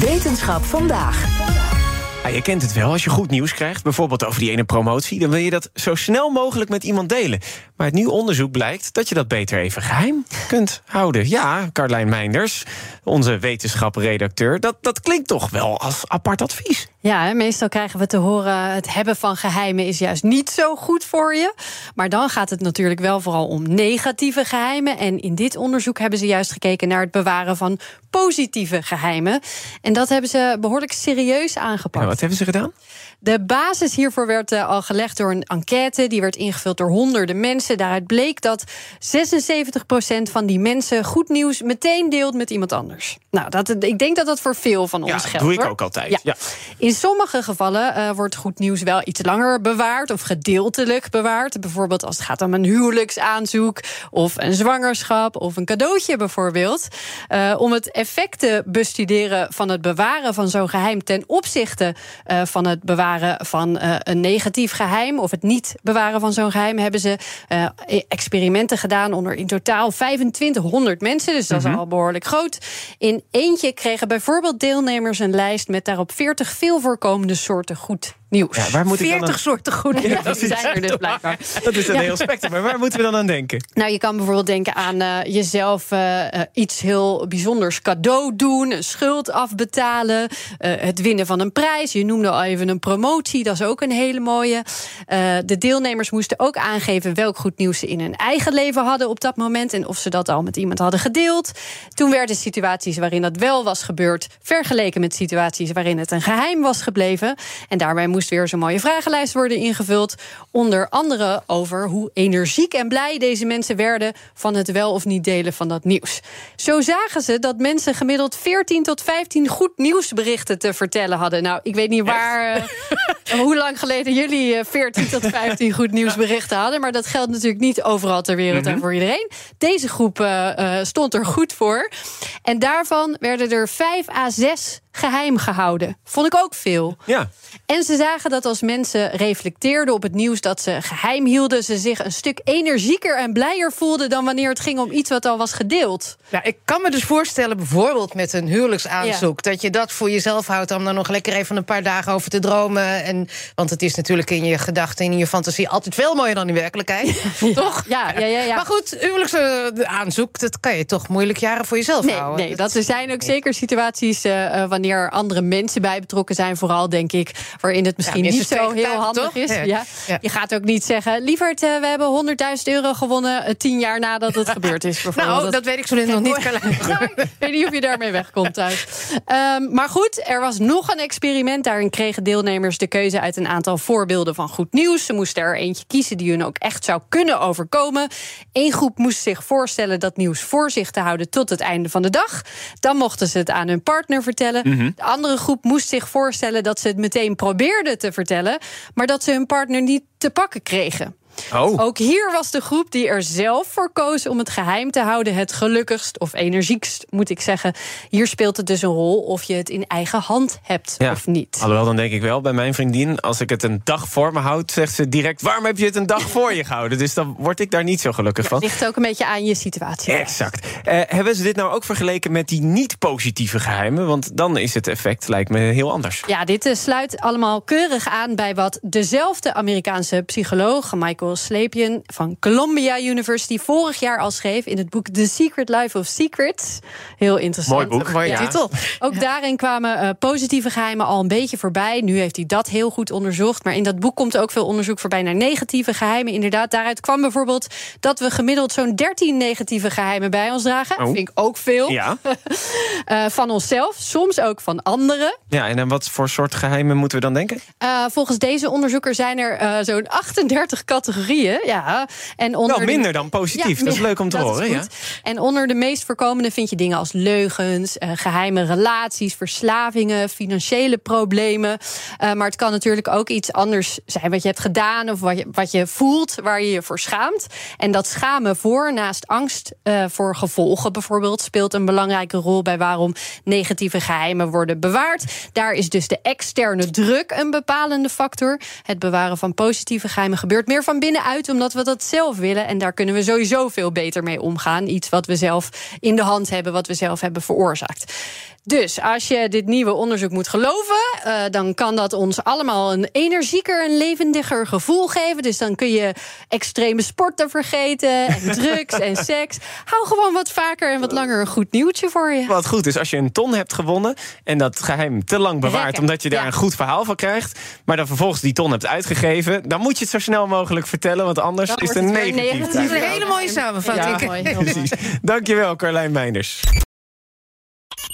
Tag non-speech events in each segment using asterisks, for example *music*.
Wetenschap vandaag. Ja, je kent het wel, als je goed nieuws krijgt, bijvoorbeeld over die ene promotie, dan wil je dat zo snel mogelijk met iemand delen. Maar uit nieuw onderzoek blijkt dat je dat beter even geheim kunt houden. Ja, Carlijn Meinders, onze wetenschapredacteur, dat, dat klinkt toch wel als apart advies. Ja, hè, meestal krijgen we te horen: het hebben van geheimen is juist niet zo goed voor je. Maar dan gaat het natuurlijk wel vooral om negatieve geheimen. En in dit onderzoek hebben ze juist gekeken naar het bewaren van positieve geheimen. En dat hebben ze behoorlijk serieus aangepakt. Ja, wat hebben ze gedaan? De basis hiervoor werd uh, al gelegd door een enquête. Die werd ingevuld door honderden mensen. Daaruit bleek dat 76% van die mensen goed nieuws meteen deelt met iemand anders. Nou, dat, ik denk dat dat voor veel van ons ja, geldt. doe ik hoor. ook altijd. Ja. Ja. In sommige gevallen uh, wordt goed nieuws wel iets langer bewaard of gedeeltelijk bewaard. Bijvoorbeeld als het gaat om een huwelijksaanzoek of een zwangerschap of een cadeautje bijvoorbeeld. Uh, om het effect te bestuderen van het bewaren van zo'n geheim ten opzichte uh, van het bewaren van een negatief geheim of het niet bewaren van zo'n geheim, hebben ze uh, experimenten gedaan onder in totaal 2500 mensen. Dus dat is mm -hmm. al behoorlijk groot. In eentje kregen bijvoorbeeld deelnemers een lijst met daarop 40 veel voorkomende soorten goed nieuws. Ja, waar moet 40 dan... soorten goed nieuws ja, zijn er dus blijkbaar. Dat is een ja. heel spectrum. Maar waar moeten we dan aan denken? Nou, je kan bijvoorbeeld denken aan uh, jezelf uh, iets heel bijzonders cadeau doen, een schuld afbetalen, uh, het winnen van een prijs. Je noemde al even een promotie, dat is ook een hele mooie. de deelnemers moesten ook aangeven welk goed nieuws ze in hun eigen leven hadden op dat moment en of ze dat al met iemand hadden gedeeld. Toen werden situaties waarin dat wel was gebeurd vergeleken met situaties waarin het een geheim was gebleven. En daarbij moest weer zo'n mooie vragenlijst worden ingevuld. Onder andere over hoe energiek en blij deze mensen werden van het wel of niet delen van dat nieuws. Zo zagen ze dat mensen gemiddeld 14 tot 15 goed nieuwsberichten te vertellen hadden. Nou, ik weet niet waar, uh, hoe lang geleden jullie uh, 14 tot 15 goed nieuwsberichten hadden. Maar dat geldt natuurlijk niet overal ter wereld mm -hmm. en voor iedereen. Deze groep uh, stond er goed voor. En daarvan werden er 5 à 6 geheim gehouden. Vond ik ook veel. Ja. En ze zagen dat als mensen reflecteerden op het nieuws dat ze geheim hielden, ze zich een stuk energieker en blijer voelden dan wanneer het ging om iets wat al was gedeeld. Ja, ik kan me dus voorstellen, bijvoorbeeld met een huwelijksaanzoek, ja. dat je dat voor jezelf houdt om daar nog lekker even een paar dagen over te dromen. En, want het is natuurlijk in je gedachten en in je fantasie altijd veel mooier dan in werkelijkheid. *laughs* Toch? Ja, ja, ja, ja. Maar goed, huwelijksaanzoek, dat kan je toch moeilijk jaren voor jezelf nee, houden. Nee, dat er zijn ook zeker situaties uh, wanneer andere mensen bij betrokken zijn, vooral denk ik, waarin het misschien ja, niet zo heel handig toch? is. Ja. Je gaat ook niet zeggen, lieverd, uh, we hebben 100.000 euro gewonnen uh, tien jaar nadat het *laughs* gebeurd is. Nou, dat, dat weet ik zo net nog niet. *laughs* ik weet niet of je daarmee wegkomt thuis. Um, maar goed, er was nog een experiment. Daarin kregen deelnemers de keuze uit een aantal voorbeelden van goed nieuws. Ze moesten er eentje kiezen die hun ook echt zou kunnen overkomen. Eén groep moest zich voorstellen dat nieuws voor zich te houden tot het einde van de dag. Dan mochten ze het aan hun partner vertellen. -hmm. De andere groep moest zich voorstellen dat ze het meteen probeerden te vertellen, maar dat ze hun partner niet te pakken kregen. Oh. Ook hier was de groep die er zelf voor koos om het geheim te houden het gelukkigst of energiekst, moet ik zeggen. Hier speelt het dus een rol of je het in eigen hand hebt ja. of niet. Alhoewel, dan denk ik wel bij mijn vriendin, als ik het een dag voor me houd, zegt ze direct: waarom heb je het een dag *laughs* voor je gehouden? Dus dan word ik daar niet zo gelukkig ja, van. Het ligt ook een beetje aan je situatie. Exact. Uh, hebben ze dit nou ook vergeleken met die niet-positieve geheimen? Want dan is het effect, lijkt me, heel anders. Ja, dit uh, sluit allemaal keurig aan bij wat dezelfde Amerikaanse psycholoog, Michael Slepian van Columbia University, vorig jaar al schreef in het boek The Secret Life of Secrets. Heel interessant. Mooi boek. Mooie Ja. titel. Ook Ja. daarin kwamen eh, positieve geheimen al een beetje voorbij. Nu heeft hij dat heel goed onderzocht. Maar in dat boek komt ook veel onderzoek voorbij naar negatieve geheimen. Inderdaad, daaruit kwam bijvoorbeeld dat we gemiddeld zo'n 13 negatieve geheimen bij ons dragen. Oh. Vind ik ook veel. Ja. *laughs* Eh, van onszelf, soms ook van anderen. ja, en aan wat voor soort geheimen moeten we dan denken? Eh, volgens deze onderzoeker zijn er eh, zo'n 38 categorieën categorieën, ja. En onder Wel minder dan positief. Ja, dat is leuk om te horen. Ja. En onder de meest voorkomende vind je dingen als leugens, eh, geheime relaties, verslavingen, financiële problemen. Eh, maar het kan natuurlijk ook iets anders zijn wat je hebt gedaan of wat je, wat je voelt, waar je je voor schaamt. En dat schamen voor, naast angst eh, voor gevolgen bijvoorbeeld, speelt een belangrijke rol bij waarom negatieve geheimen worden bewaard. Daar is dus de externe druk een bepalende factor. Het bewaren van positieve geheimen gebeurt meer van binnenuit, omdat we dat zelf willen. En daar kunnen we sowieso veel beter mee omgaan. Iets wat we zelf in de hand hebben, wat we zelf hebben veroorzaakt. Dus als je dit nieuwe onderzoek moet geloven, uh, dan kan dat ons allemaal een energieker en levendiger gevoel geven. Dus dan kun je extreme sporten vergeten en *laughs* drugs en seks. Hou gewoon wat vaker en wat langer een goed nieuwtje voor je. Wat goed is, als je een ton hebt gewonnen en dat geheim te lang bewaart, omdat je daar Ja. een goed verhaal van krijgt, maar dan vervolgens die ton hebt uitgegeven, dan moet je het zo snel mogelijk vertellen, want anders is het wordt een het weer negatief. Dat is een hele mooie samenvatting. Ja, mooi, heel. Precies. Dankjewel, Carlijn Meinders.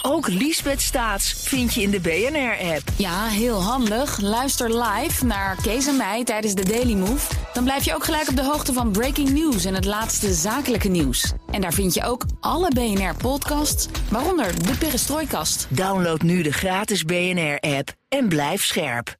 Ook Liesbeth Staats vind je in de BNR-app. Ja, heel handig. Luister live naar Kees en mij tijdens de Daily Move. Dan blijf je ook gelijk op de hoogte van breaking news en het laatste zakelijke nieuws. En daar vind je ook alle BNR-podcasts, waaronder de Perestrooikast. Download nu de gratis BNR-app en blijf scherp.